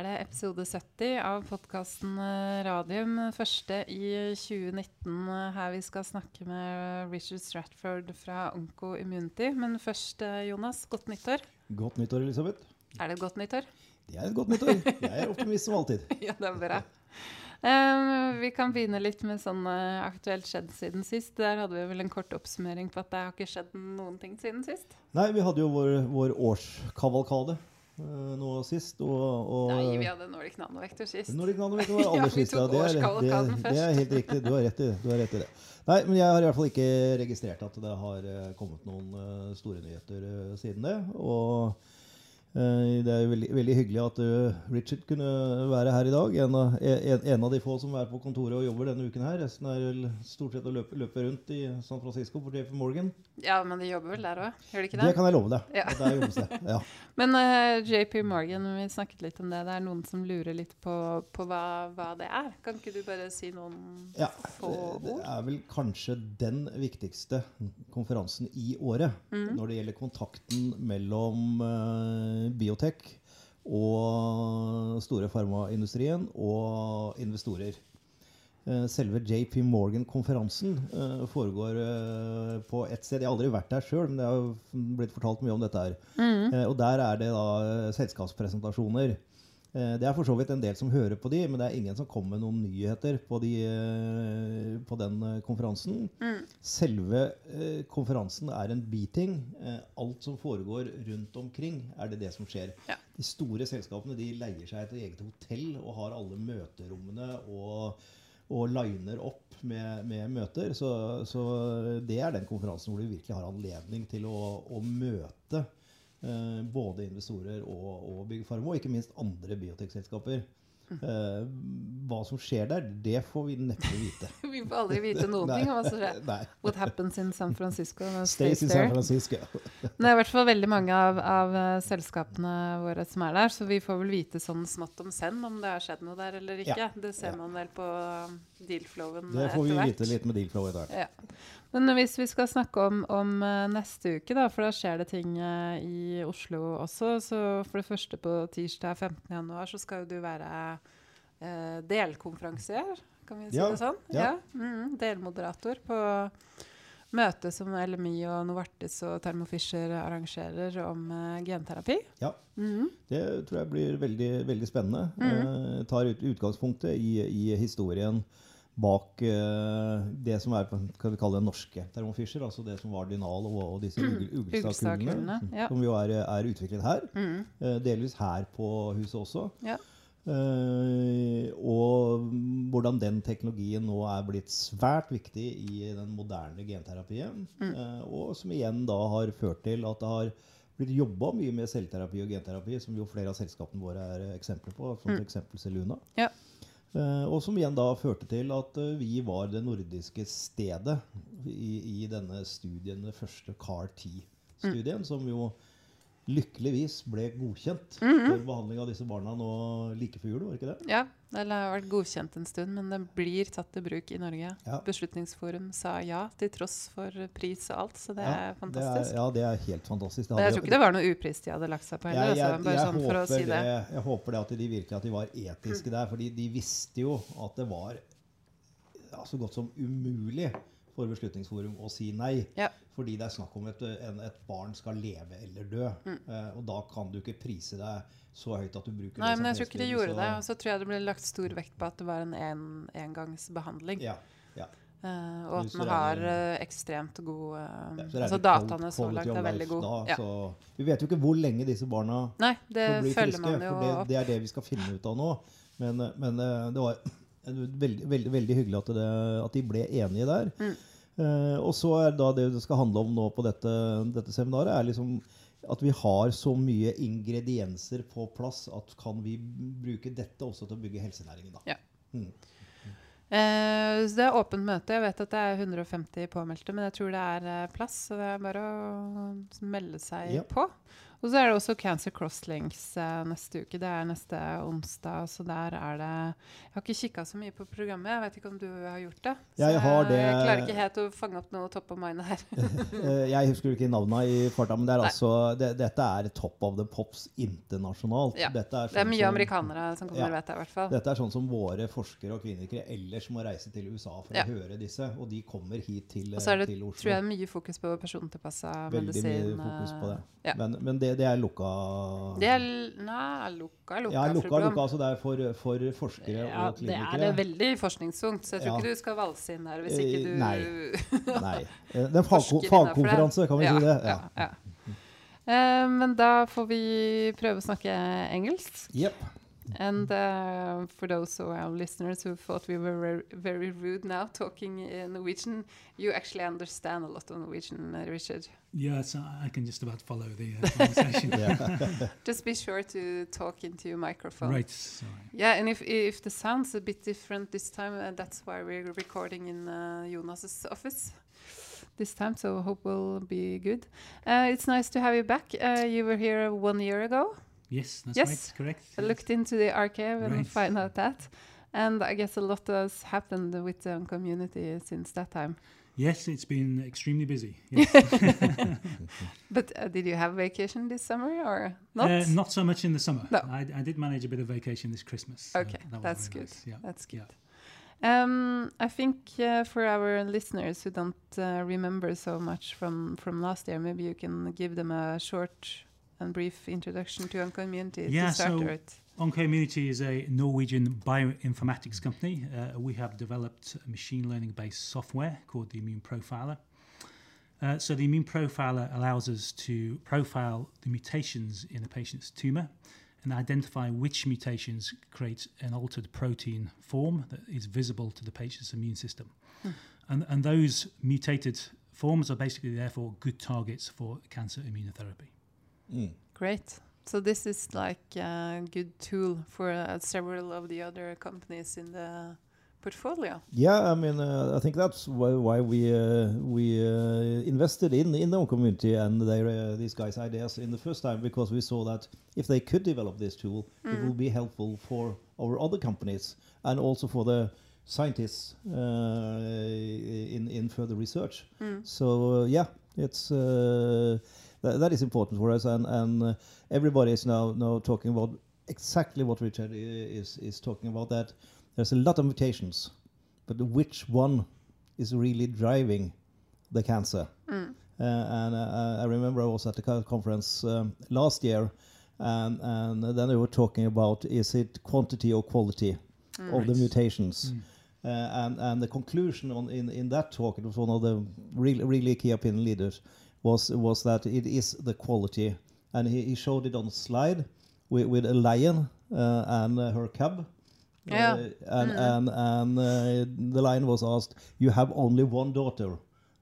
er det episode 70 av podkasten Radium. Første i 2019 her vi skal snakke med Richard Stratford fra Onko Immunity. Men først, eh, Jonas, godt nyttår. Godt nyttår, Elisabeth. Er det et godt nyttår? Det er et godt nyttår. Jeg er optimist som alltid. ja, det er bra. Um, vi kan begynne litt med sånn uh, aktuelt skjedd siden sist. Der hadde vi vel en kort oppsummering på at det har ikke skjedd noen ting siden sist. Nei, vi hadde jo vår, vår årskavalkade nå sist. Og, og, Nei, vi hadde Nordic Nanovektor sist. Nordic Nanovektor var aller ja, sist. tok det, er, det, det er helt riktig. Du har rett. Rett i det. Nei, men jeg har i hvert fall ikke registrert at det har uh, kommet noen uh, store nyheter siden det. Og det er jo veldig, veldig hyggelig at uh, Richard kunne være her i dag. En av, en, en av de få som er på kontoret og jobber denne uken her. Resten er stort sett å løpe, løpe rundt i San Francisco for JP Morgan. Ja, men de jobber vel der òg, gjør de ikke Det det? kan jeg love deg. Ja. Der jobbes det. Ja. Men uh, JP Morgan, vi snakket litt om det. Det er noen som lurer litt på, på hva, hva det er. Kan ikke du bare si noen Ja, få ord? det er vel kanskje den viktigste konferansen i året Mm. når det gjelder kontakten mellom eh, biotek og store farmaindustrien og investorer. Eh, selve JP Morgan-konferansen eh, foregår eh, på ett sted. Jeg har aldri vært der sjøl, men det har blitt fortalt mye om dette her. Mm. Og der er det da selskapspresentasjoner. Eh, Det er for så vidt en del som hører på de, men det er ingen som kommer med noen nyheter på, de, eh, på den eh, konferansen. Mm. Selve konferansen er en biting. Eh, alt som foregår rundt omkring, er det det som skjer. Ja. De store selskapene de leier seg et eget hotell og har alle møterommene og, og liner opp med, med møter. Så, så det er den konferansen hvor du virkelig har anledning til å, å møte både investorer og, og Big og ikke minst andre biotekselskaper. Eh, hva som skjer der, det får vi neppe vite. Vi får aldri vite noen ting om hva som skjer. What happens in San Francisco stays Stays in. San Francisco. Det er i hvert fall veldig mange av, av eh, selskapene våre som er der, så vi får vel vite sånn smått om senn om det har skjedd noe der eller ikke. Ja. Det ser Ja. man vel på deal-flowen Det eh, får vi vite litt med deal-flow etter hvert. Ja. Men hvis vi skal snakke om, om eh, neste uke, da, for da skjer det ting eh, i Oslo også. Så for det første på tirsdag 15. januar så skal jo du være eh, delkonferansier, kan vi si Ja, det sånn? ja. Mm, delmoderator på møtet som LMI og Novartis og Thermo Fisher arrangerer om eh, genterapi. Ja. Mm. Det tror jeg blir veldig, veldig spennende. Eh, tar ut, utgangspunktet i, i historien bak uh, det som er hva vi kalle det norske termofischer. Altså det som var Dynal og, og disse ugl- Ugelstad-kulene. Ja. som jo er, er utviklet her. Mm. Uh, delvis her på huset også. Ja. Uh, og hvordan den teknologien nå er blitt svært viktig i den moderne genterapien. Mm. Uh, og som igjen da har ført til at det har blitt jobba mye med selvterapi og genterapi, som jo flere av selskapene våre er eksempler på, som Mm. f.eks. Seluna. Ja. Eh, og som igjen da førte til at eh, vi var det nordiske stedet i, i denne studien, den første CAR-10-studien, som jo lykkeligvis ble godkjent for behandling av disse barna nå like før jul, var ikke det? Ja, det har vært godkjent en stund, men det blir tatt i bruk i Norge. Ja. Beslutningsforum sa ja, til tross for pris og alt, så det Ja, er fantastisk. Det er, ja, det er helt fantastisk. Det Men jeg tror ikke det var noe upris de hadde lagt seg på heller. jeg, jeg, jeg, sånn håper si det. jeg håper det at de virkelig at de var etiske der, fordi de visste jo at det var ja, så godt som umulig for Beslutningsforum å si nei. Ja. Fordi det er snakk om at et barn skal leve eller dø. Mm. Uh, og da kan du ikke prise deg så høyt at du bruker Nei, det som men jeg tror ikke de gjorde så- det. Og så tror jeg det ble lagt stor vekt på at det var en en engangsbehandling. Ja, ja. Uh, og at man har eh, ekstremt god uh, Ja, Altså dataene så langt er veldig gode. da, Ja. vi vet jo ikke hvor lenge disse barna Nei, det får bli følger friske. man jo det, det er det vi skal finne ut av nå. Men, men det var veldig, veldig, veldig hyggelig at, det, at de ble enige der. Mm. Eh, og så er da det det skal handle om nå på dette, dette seminaret, er liksom at vi har så mye ingredienser på plass at kan vi bruke dette også til å bygge helsenæringen. da. Ja. Mm. Eh, så det er åpent møte. Jeg vet at det er 150 påmeldte, men jeg tror det er eh, plass. Så det er bare å melde seg Ja. på. Og så er det også Cancer Crosslinks eh, neste uke. Det er neste onsdag, så der er det Jeg har ikke kikka så mye på programmet, jeg vet ikke om du har gjort det? Så Jeg har det- Jeg klarer ikke helt å fange opp noe top of mind her. Eh, Jeg husker ikke navnene i farta, men det er altså, det, dette er top of the pops internasjonalt. Ja, er, Det er sånn mye som- amerikanere som kommer, Ja. vet jeg i hvert fall. Dette er sånn som våre forskere og klinikere ellers må reise til USA for Ja. å høre disse, og de kommer hit til, Og så er det, til tror Oslo. jeg, mye fokus på persontilpassa Veldig mye fokus på det. eh. Men, men det, det er lukka Det er Nei, lukka, lukka. Ja, lukka, program. lukka, altså det er for, for forskere Ja, og det er er veldig forskningstungt, så jeg tror Ja. ikke du skal valse inn der hvis Eh, ikke du nei. Nei. Eh, Det er en fagko det. fagkonferanse, kan vi ja, si det? Ja. Ja, Eh, men da får vi prøve å snakke engelsk. Yep. And uh, for those of our listeners who thought we were very, very rude now talking in Norwegian, you actually understand a lot of Norwegian, uh, Richard. Yes, I I can just about follow the uh, conversation. Just be sure to talk into your microphone. Right. Sorry. Yeah, and if if the sound's a bit different this time, uh, that's why we're recording in uh, Jonas's office this time. So I hope will be good. Uh, it's nice to have you back. Uh, you were here one year ago. Yes, that's Yes, right. Correct. I looked into the archive and Right. find out that. And I guess a lot has happened with the community since that time. Yes, it's been extremely busy. Yes. But uh, did you have a vacation this summer or not? Uh, not so much in the summer. No. I, I did manage a bit of vacation this Christmas. uh, Okay, that that's good. nice, Yeah. That's good. Yeah. Um, I think uh, for our listeners who don't uh, remember so much from, from last year, maybe you can give them a short and brief introduction to OncoImmunity Yeah, to start so- with. OncoImmunity is a Norwegian bioinformatics company. Uh, we have developed a machine learning based software called the Immune Profiler. Uh, so, the Immune Profiler allows us to profile the mutations in a patient's tumor and identify which mutations create an altered protein form that is visible to the patient's immune system. And, and those mutated forms are basically therefore good targets for cancer immunotherapy. Mm. Great. So this is like a good tool for uh, several of the other companies in the portfolio. Yeah, I mean, uh, I think that's why, why we uh, we uh, invested in in the community and their uh, these guys' ideas in the first time because we saw that if they could develop this tool, it will be helpful for our other companies and also for the scientists uh, in in further research. So uh, yeah, it's uh, that, that is important for us, and and uh, everybody is now now talking about exactly what Richard is is talking about. That there's a lot of mutations, but which one is really driving the cancer? Uh, and uh, I remember I was at the conference um, last year, and and then they were talking about is it quantity or quality of the Right. mutations. Uh, and and the conclusion on in, in that talk, it was one of the really really key opinion leaders, was was that it is the quality, and he, he showed it on a slide with, with a lion uh, and uh, her cub. Yeah. Uh, and and and uh, the lion was asked, "You have only one daughter,"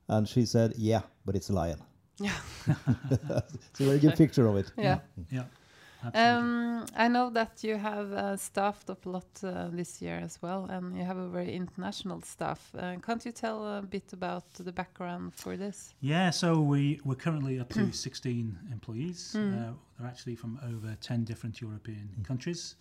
and she said, "Yeah, but it's a lion." Yeah. it's a very good picture of it. Yeah. Yeah. Absolutely. Um, I know that you have uh, staffed up a lot uh, this year as well, and you have a very international staff. Uh, can't you tell a bit about the background for this? Yeah, so we, we're currently up to 16 employees. Uh, they're actually from over 10 different European countries.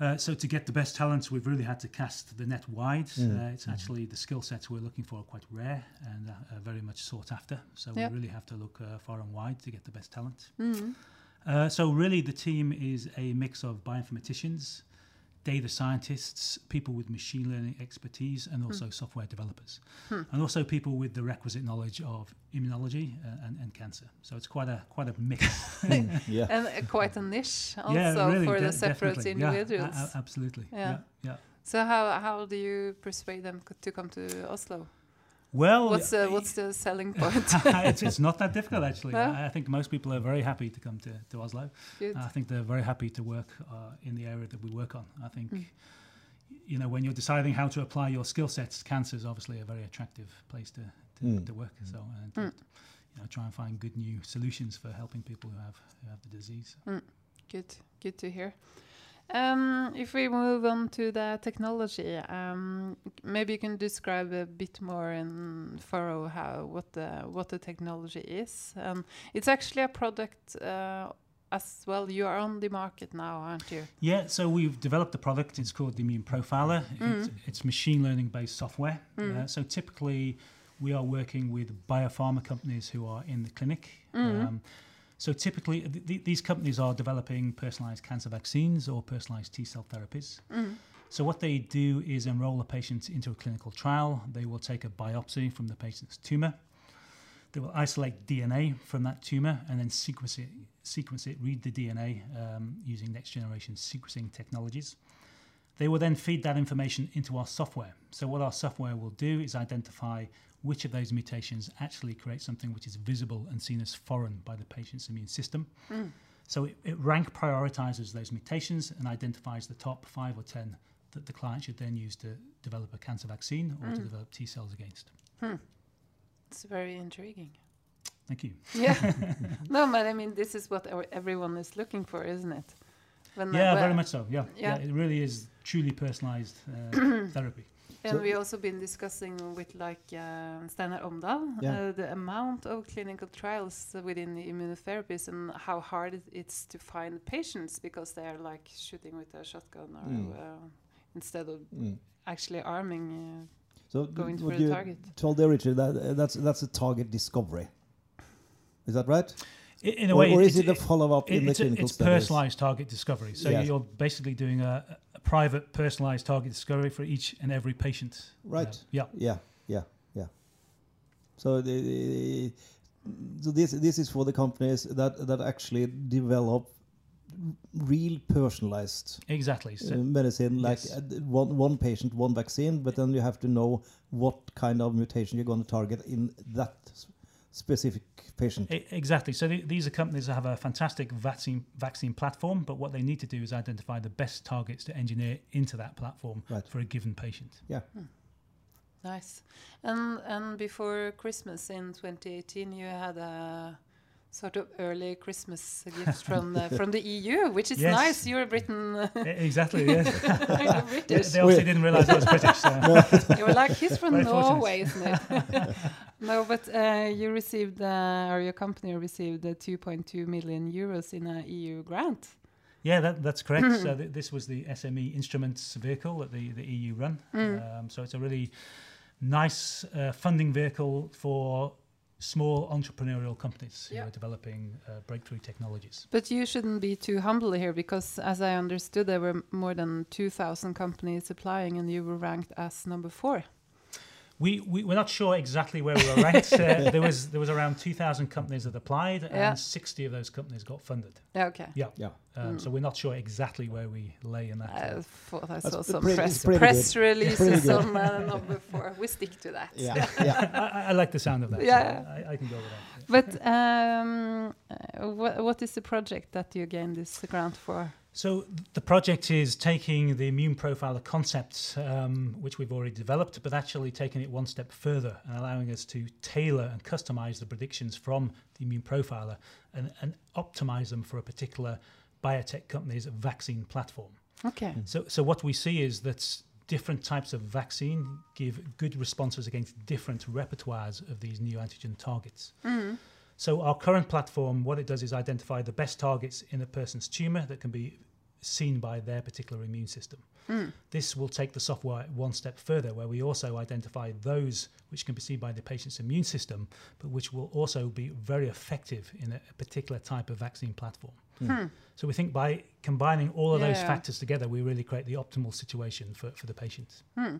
Uh, so to get the best talents, we've really had to cast the net wide. Uh, it's actually the skill sets we're looking for are quite rare and uh, very much sought after. So Yeah. we really have to look uh, far and wide to get the best talent. Uh, so really, the team is a mix of bioinformaticians, data scientists, people with machine learning expertise, and also software developers, and also people with the requisite knowledge of immunology uh, and, and cancer. So it's quite a quite a mix. Yeah. And uh, quite a niche also yeah, really, for de- the separate definitely. Yeah, a- individuals. absolutely. Yeah. Yeah, yeah. So how how do you persuade them c- to come to Oslo? Well, What's the what's the selling point? it's, it's not that difficult actually. No? I, I think most people are very happy to come to, to Oslo. Good. I think they're very happy to work uh, in the area that we work on. I think, Mm. you know, when you're deciding how to apply your skill sets, cancer is obviously a very attractive place to, to, Mm. to work. So, and to, Mm. you know, try and find good new solutions for helping people who have who have the disease. Good, good to hear. Um, if we move on to the technology, um, maybe you can describe a bit more in thorough how what the what the technology is. Um, it's actually a product uh, as well. You are on the market now, aren't you? Yeah, so we've developed a product. It's called the Immune Profiler. Mm. It's, it's machine learning based software. Mm. Uh, so typically, we are working with biopharma companies who are in the clinic. Mm. So typically, th- th- these companies are developing personalized cancer vaccines or personalized T cell therapies. Mm. So what they do is enroll a patient into a clinical trial. They will take a biopsy from the patient's tumor. They will isolate DNA from that tumor and then sequence it, sequence it, read the DNA um, using next generation sequencing technologies. They will then feed that information into our software. So what our software will do is identify which of those mutations actually create something which is visible and seen as foreign by the patient's immune system. Mm. So it, it rank prioritizes those mutations and identifies the top five or ten that the client should then use to develop a cancer vaccine or to Mm. develop T cells against. It's very intriguing. Thank you. Yeah. no, but I mean, this is what ev- everyone is looking for, isn't it? When Yeah, very much so. Yeah. Yeah. yeah, it really is truly personalized uh, therapy. And So- we also been discussing with like uh, Steinar Aamdal Yeah. uh, the amount of clinical trials within the immunotherapies and how hard it, it's to find patients because they are like shooting with a shotgun or Mm. uh, instead of Mm. actually arming, uh, So going what for the you target. told there, Richard, that uh, that's that's a target discovery. Is that right? In a or, way, or is it's- it a follow-up it- in the it's, a- clinical it's studies? personalized target discovery. So Yes. you're basically doing a, a private personalized target discovery for each and every patient. Uh, Right. yeah. Yeah, yeah, yeah. So the, so this this is for the companies that that actually develop real personalized Exactly. So, uh, medicine, like Yes. uh, one one patient, one vaccine, but then you have to know what kind of mutation you're going to target in that specific patient. Exactly. So th- these are companies that have a fantastic vaccine vaccine platform, but what they need to do is identify the best targets to engineer into that platform Right. for a given patient. Yeah. Hmm. Nice. And and before Christmas in 2018, you had a sort of early Christmas gifts from the, from the EU, which is Yes. nice. You're Britain. E- exactly. Yes. You're they, British. they obviously didn't realize I was British. So. you were like, he's from Very fortunate. Norway, isn't it? no, but uh, you received, uh, or your company received uh, 2.2 million euros in a EU grant. Yeah, that, that's correct. so th- this was the SME instruments vehicle that the, the EU run. Mm. Um, so it's a really nice uh, funding vehicle for small entrepreneurial companies who are developing uh, breakthrough technologies. But you shouldn't be too humble here because, as I understood, there were more than 2,000 companies applying and you were ranked as number four. We, we we're not sure exactly where we were ranked. uh, there was there was around 2,000 companies that applied, Yeah. and 60 of those companies got funded. Yeah, okay. Yeah. Yeah. Um, Mm. So we're not sure exactly where we lay in that. I uh, thought I That's saw some pretty- press, pretty press good. Releases good. on uh, number four. We stick to that. Yeah, yeah. I, I- I like the sound of that. so Yeah. I, I can go with that. But um, uh, what, what is the project that you gained this grant for? So the project is taking the immune profiler concept, um, which we've already developed, but actually taking it one step further and allowing us to tailor and customize the predictions from the immune profiler and, and optimize them for a particular biotech company's vaccine platform. Okay. So, so what we see is that different types of vaccine give good responses against different repertoires of these neoantigen targets. Mm. So our current platform, what it does is identify the best targets in a person's tumor that can be seen by their particular immune system. Mm. This will take the software one step further, where we also identify those which can be seen by the patient's immune system, but which will also be very effective in a, a particular type of vaccine platform. Hmm. So we think by combining all of those factors together, we really create the optimal situation for, for the patient. Hmm.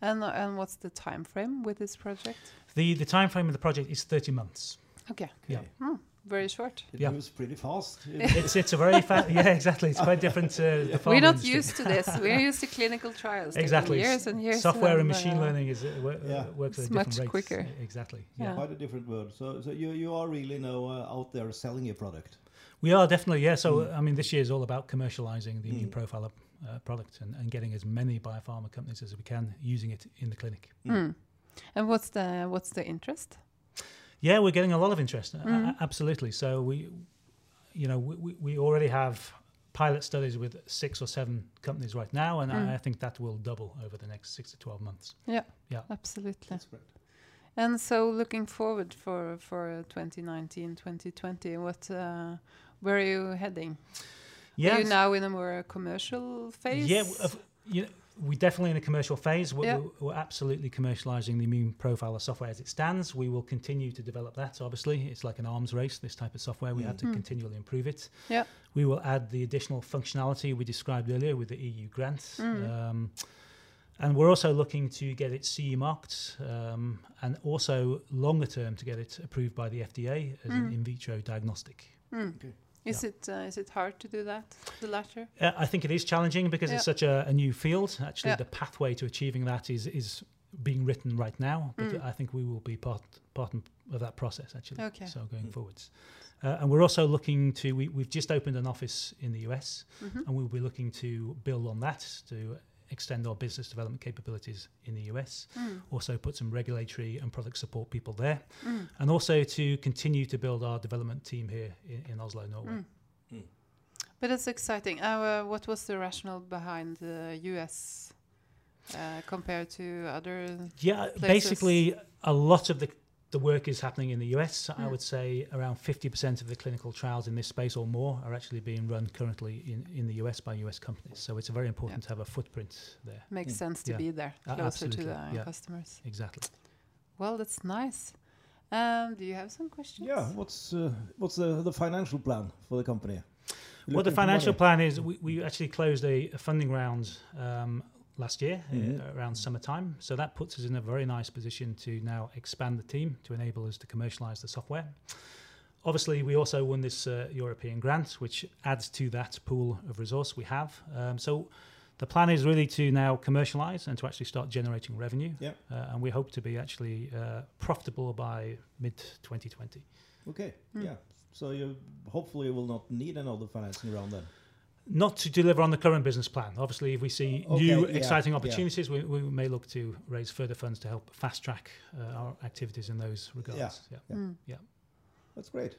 And and what's the time frame with this project? The the time frame of the project is 30 months. Okay. Yeah. Hmm. Very short. It Yeah. moves pretty fast. It's it's a very fast yeah exactly it's quite different to the We're not industry. used to this. We're used to clinical trials. Exactly. Years and years. Software and uh, machine learning is uh, wo- uh, Yeah. works at It's a different much rate. quicker. Exactly. Yeah. Yeah. Quite a different world. So, so you, you are really now uh, out there selling your product. We are definitely yeah. So Mm. I mean, this year is all about commercializing the immune Mm. profiler uh, product and, and getting as many biopharma companies as we can using it in the clinic. Hmm. And what's the what's the interest? Yeah, we're getting a lot of interest. uh, a- absolutely. So we, you know, we, we- we already have pilot studies with six or seven companies right now, and I, I think that will double over the next six to 12 months. Yeah. Yeah. Absolutely. That's great. And so looking forward for for 2019, 2020, what uh, where are you heading? Are you now in a more commercial phase? Yeah, you know, we're definitely in a commercial phase. We're, Yeah. we're, we're absolutely commercializing the immune profiler software as it stands. We will continue to develop that. Obviously, it's like an arms race. This type of software, we have to Mm. continually improve it. Yeah. We will add the additional functionality we described earlier with the EU grants. Mm. Um, and we're also looking to get it CE marked um, and also longer term to get it approved by the FDA as an Mm. in vitro diagnostic. Mm. Okay. Is it uh, is it hard to do that? The latter. Uh, I think it is challenging because it's such a, a new field. Actually, Yeah. the pathway to achieving that is is being written right now. But Mm. I think we will be part part of that process actually. Okay. So going Mm. forwards, uh, and we're also looking to we, we've just opened an office in the US, Mhm. and we'll be looking to build on that to extend our business development capabilities in the US. Mm. Also put some regulatory and product support people there, Mm. and also to continue to build our development team here in, in Oslo, Norway. Mm. But it's exciting. Uh, uh, what was the rationale behind the US uh, compared to other? Yeah, places. basically, a lot of the the work is happening in the US. I Mm. would say around 50% of the clinical trials in this space or more are actually being run currently in, in the US by US companies. So it's very important to have a footprint there. Makes Mm. sense to Yeah. be there, closer to the yeah. customers. Exactly. Well, that's nice. Um, do you have some questions? Yeah. What's uh, what's the, the financial plan for the company? You're Well, the financial plan is we, we actually closed a, a funding round um, last year uh, around summertime. So that puts us in a very nice position to now expand the team to enable us to commercialize the software. Obviously, we also won this uh, European grant, which adds to that pool of resource we have. Um, so the plan is really to now commercialize and to actually start generating revenue. Yeah. Uh, and we hope to be actually uh, profitable by mid 2020. Okay. Mm. Yeah. So you hopefully will not need another financing round then. Not to deliver on the current business plan. Obviously, if we see Okay, new yeah, exciting yeah. opportunities, we, we may look to raise further funds to help fast track uh, our activities in those regards. Yeah. Yeah. Mm. That's great.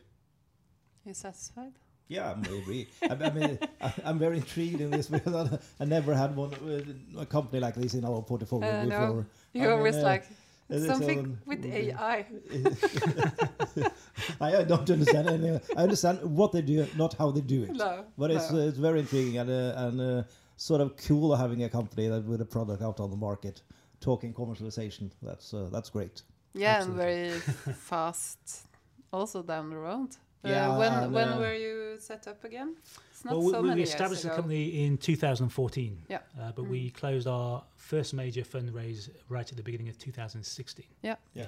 You satisfied? Yeah, I'm very. I, I mean, I, I'm very intrigued in this because I, I never had one uh, a company like this in our portfolio Uh, no. before. You I mean, always uh, like It is something with AI. I don't understand any. I understand what they do, not how they do it. No, But it's no. uh, it's very intriguing and uh, and uh, sort of cool having a company that with a product out on the market, talking commercialization. That's uh, that's great. yeah, and very fast. Also down the road. Uh, Yeah, when and, when uh, were you set up again? It's not Well, we, so we many established years the company in 2014. Yeah. Uh, but Mm. we closed our first major fundraise right at the beginning of 2016. Yeah. Yeah.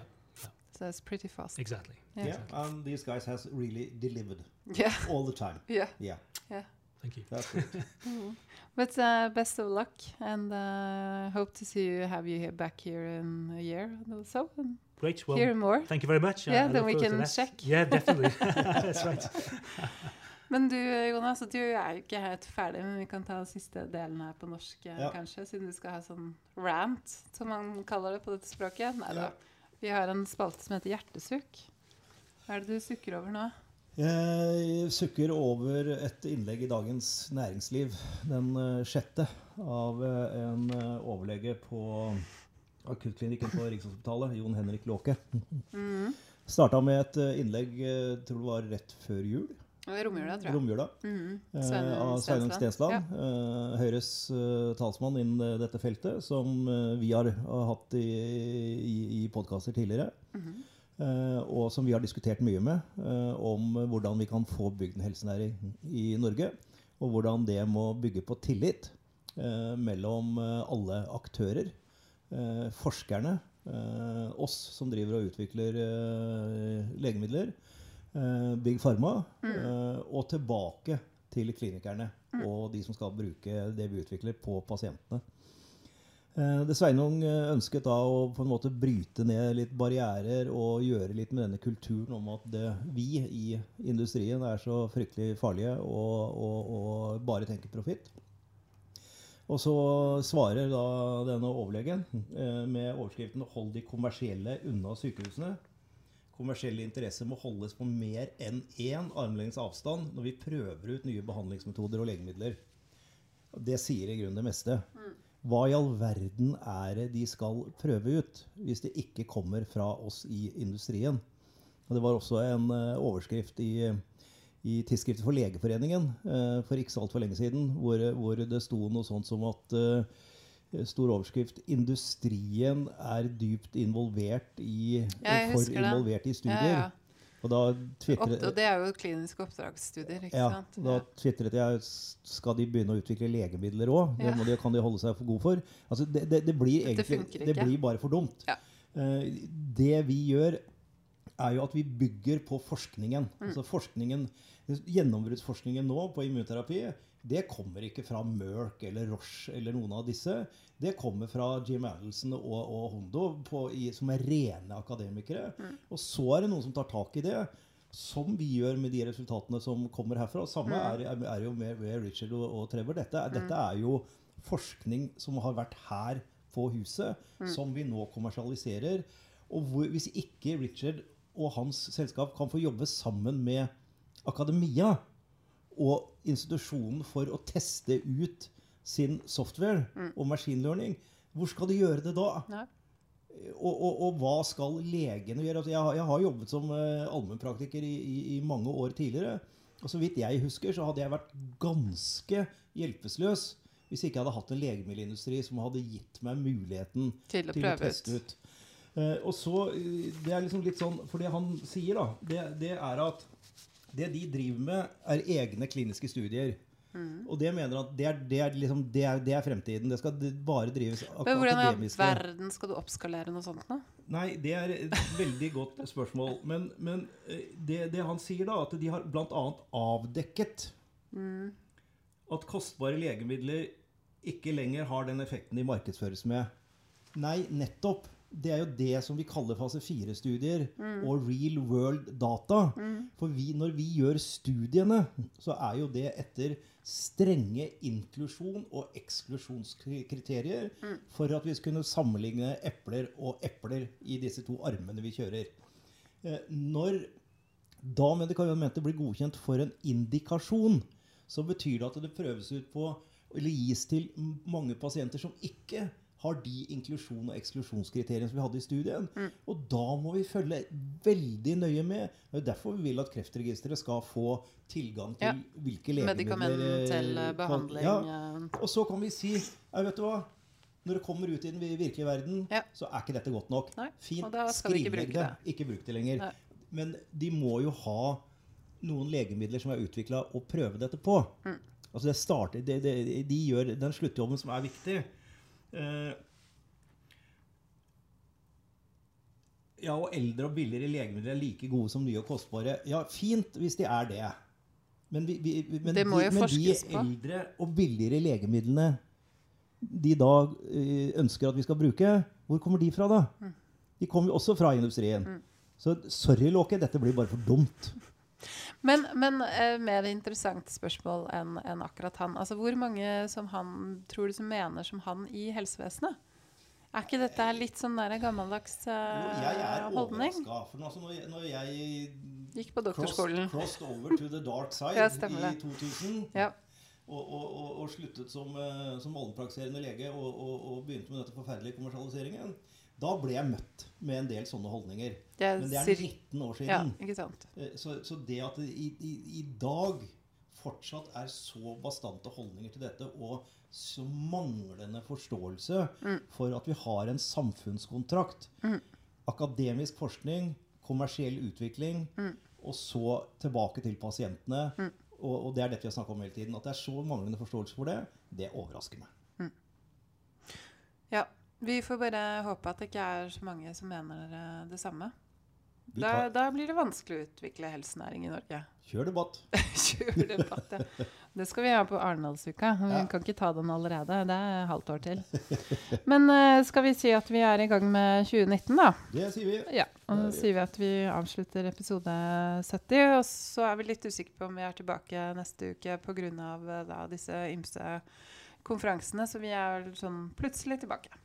So it's pretty fast. Exactly. Yeah. Yeah, and these guys has really delivered Yeah, all the time. yeah. Yeah, Yeah. Thank you. that's great. Mhm. But uh, best of luck, and uh, hope to see you, have you here back here in a year or so, and Great. Well, hear more. thank you very much. Yeah, I then we can check. Yeah, definitely. That's right. Men du Jonas, du er jo ikke helt ferdig, men vi kan ta siste delen her på norsk, eh, Ja. kanskje, siden du skal ha sånn rant, som man kaller det på dette språket. Nei da. Ja. Vi har en spalte som heter Hjertesukk. Hva er det du sukker over nå? Jeg sukker over et innlegg i Dagens Næringsliv, den eh, sjette, av eh, en overlege på akuttklinikken på Rikshospitalet, Jon Henrik Låke. Mm. Starta med et eh, innlegg, eh, tror det var rett før jul, Romjula, tror jeg. romjula, Mm. eh, av Sveinung Stensland. Ja. eh, Høyres eh, talsmann innen dette feltet, som vi har, hatt i, i, i podkaster tidligere. Mm og som vi har diskutert mye med, om hvordan vi kan få bygd en helsenæring i Norge. Og hvordan det må bygge på tillit eh, mellom alle aktører. Eh, forskerne, eh, oss som driver og utvikler eh, legemidler, eh, Big Pharma, eh, og tilbake til klinikerne og de som skal bruke det vi utvikler, på pasientene. Eh, Det Sveinung ønsket da å på en måte bryte ned litt barrierer og gjøre litt med denne kulturen om at det, vi i industrien er så fryktelig farlige og, og, og bare tenker profitt. Og så svarer da denne overlegen eh, med overskriften 'Hold de kommersielle unna sykehusene'. kommersielle interesser må holdes på mer enn én armlengdes avstand når vi prøver ut nye behandlingsmetoder og legemidler. Det sier i grunnen det meste. Hva i all verden er det de skal prøve ut, hvis det ikke kommer fra oss i industrien? Og det var også en uh, overskrift i, i Tidsskriftet for Legeforeningen uh, for ikke så altfor lenge siden, hvor, hvor, det sto noe sånt som at uh, Stor overskrift 'Industrien er dypt involvert i, for involvert i studier'. Ja, ja. Og, da twitter, og det er jo kliniske oppdragsstudier. ikke ja, sant? Da tvitret jeg skal de begynne å utvikle legemidler òg. Ja. Det kan de holde seg for god for. Altså, det, det, det, blir egentlig, det blir bare for dumt. Ja. Uh, det vi gjør, er jo at vi bygger på forskningen. Mm. Altså forskningen, Gjennombruddsforskningen nå på immunterapi det kommer ikke fra Merck eller Roche eller noen av disse. Det kommer fra Jim Adelson og, og Hondo, på, i, som er rene akademikere. Mm. Og så er det noen som tar tak i det. Som vi gjør med de resultatene som kommer herfra. Samme mm. er, er, jo med, med Richard og, og Trevor. Dette, mm. dette, er jo forskning som har vært her på huset, mm. som vi nå kommersialiserer. Og hvor, hvis ikke Richard og hans selskap kan få jobbe sammen med akademia, og institusjonen for å teste ut sin software mm. og machine learning, hvor skal de gjøre det da? Og, og, og, hva skal legene gjøre? Altså, jeg, jeg, har jobbet som uh, allmennpraktiker i, i, i, mange år tidligere. Og så vidt jeg husker, så hadde jeg vært ganske hjelpeløs hvis jeg ikke hadde hatt en legemiddelindustri som hadde gitt meg muligheten til å, til å teste ut. Uh, og så, uh, det er liksom litt sånn, For det han sier, da, det, det er at det de driver med, er egne kliniske studier. Mm. Og det mener at det er, det, er liksom, det, er, det er, fremtiden. Det skal bare drives ak Men Hvordan i verden skal du oppskalere noe sånt Da? Nei, det er et veldig godt spørsmål. Men, men eh, det, han sier, da, at de har bl.a. avdekket mm. at kostbare legemidler ikke lenger har den effekten de markedsføres med. Nei, nettopp det er jo det som vi kaller fase fire-studier mm. og real world data. Mm. For vi, når vi gjør studiene, så er jo det etter strenge inklusjon- og eksklusjonskriterier mm. for at vi skal kunne sammenligne epler og epler i disse to armene vi kjører. Eh, når da medikamentet blir godkjent for en indikasjon, så betyr det at det prøves ut på eller gis til mange pasienter som ikke har de inklusjon- og eksklusjonskriteriene som vi hadde i studien. Mm. Og da må vi følge veldig nøye med. Det er derfor vi vil at Kreftregisteret skal få tilgang til ja. hvilke legemidler eh, til behandling. Ja. Og så kan vi si vet du hva? Når det kommer ut i den virkelige verden, ja. så er ikke dette godt nok. Nei. Fint, skrivlegg det. Ikke bruk det lenger. Nei. Men de må jo ha noen legemidler som er utvikla, og prøve dette på. Mm. Altså det starter, det, det, de gjør den sluttjobben som er viktig. Eh, ja, og eldre og billigere legemidler er like gode som nye og kostbare. Ja, fint hvis de er det. Men, vi, vi, men, det må jo de, men de eldre og billigere legemidlene de da eh, ønsker at vi skal bruke, hvor kommer de fra da? Mm. De kommer jo også fra industrien. Mm. Så sorry, Låke, dette blir bare for dumt. Men, men eh, mer interessant spørsmål enn en akkurat han. Altså, Hvor mange som han tror du som mener som han i helsevesenet? Er ikke dette litt sånn der gammeldags uh, jeg er holdning? For altså, når, jeg, når jeg Gikk på doktorskolen. Crossed, crossed over to the dark side ja, i 2000 ja. og, og, og, og, sluttet som, uh, som allmennpraktiserende lege og, begynte med dette forferdelige kommersialiseringen, da ble jeg møtt med en del sånne holdninger. Det Men det er 19 år siden. Ja, ikke sant? Eh, så, så det at det i, i, i, dag fortsatt er så bastante holdninger til dette, og så manglende forståelse mm. for at vi har en samfunnskontrakt mm. Akademisk forskning, kommersiell utvikling, mm. og så tilbake til pasientene. Mm. Og, og, det er dette vi har snakka om hele tiden. At det er så manglende forståelse for det, det overrasker meg. Mm. Ja, vi får bare håpe at det ikke er så mange som mener eh, det samme. Da, da, blir det vanskelig å utvikle helsenæring i Norge. Kjør debatt. Kjør debatt, ja. Det skal vi ha på Arendalsuka. Vi ja. kan ikke ta den allerede. Det er halvt år til. Men uh, skal vi si at vi er i gang med 2019, da? Det sier vi. Ja, Og så sier vi at vi avslutter episode 70. Og så er vi litt usikre på om vi er tilbake neste uke pga. Uh, disse ymse konferansene. Så vi er sånn plutselig tilbake.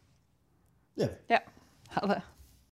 Det gjør vi. Ja. Ha det.